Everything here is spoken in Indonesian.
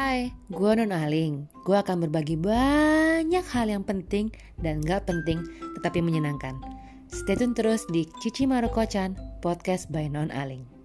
Hai, gue Non Aling. Gue akan berbagi banyak hal yang penting dan gak penting tetapi menyenangkan. Stay tune terus di Cici Maroko-chan, podcast by Non Aling.